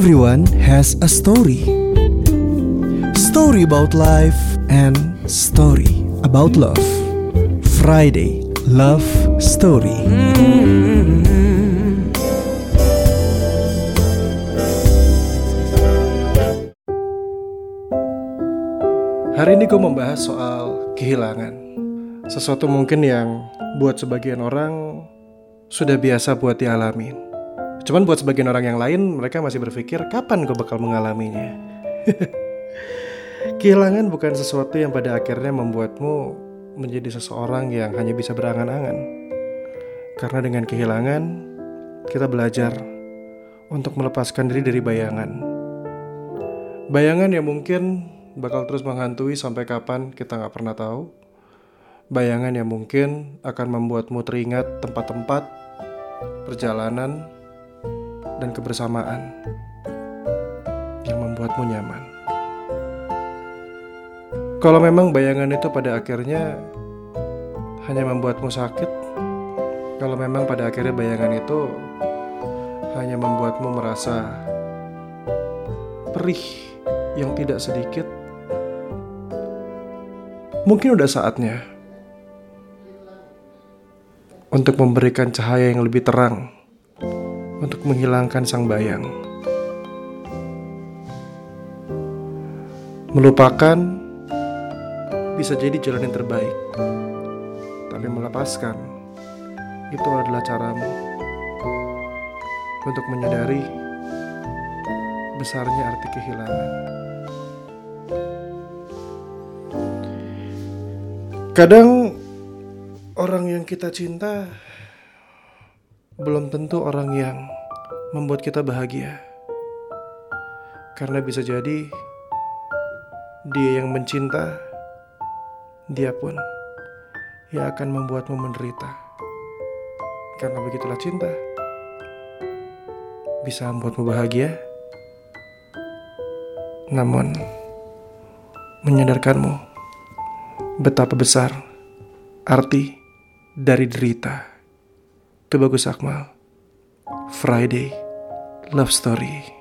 Everyone has a story. Story about life and story about love. Friday Love Story. Hari ini gue membahas soal kehilangan. Sesuatu mungkin yang buat sebagian orang sudah biasa buat dialamin. Cuman buat sebagian orang yang lain, mereka masih berpikir kapan gue bakal mengalaminya. Kehilangan bukan sesuatu yang pada akhirnya membuatmu menjadi seseorang yang hanya bisa berangan-angan. Karena dengan kehilangan, kita belajar untuk melepaskan diri dari bayangan. Bayangan yang mungkin bakal terus menghantui sampai kapan kita nggak pernah tahu. Bayangan yang mungkin akan membuatmu teringat tempat-tempat, perjalanan, dan kebersamaan yang membuatmu nyaman. Kalau memang bayangan itu pada akhirnya hanya membuatmu sakit, kalau memang pada akhirnya bayangan itu hanya membuatmu merasa perih yang tidak sedikit, mungkin udah saatnya untuk memberikan cahaya yang lebih terang untuk menghilangkan sang bayang. Melupakan bisa jadi jalan yang terbaik, tapi melepaskan itu adalah caramu untuk menyadari besarnya arti kehilangan. Kadang orang yang kita cinta belum tentu orang yang membuat kita bahagia. Karena bisa jadi dia yang mencinta, dia pun yang akan membuatmu menderita. Karena begitulah cinta. Bisa membuatmu bahagia, namun menyadarkanmu betapa besar arti dari derita. Itu bagus Akmal. Friday Love Story.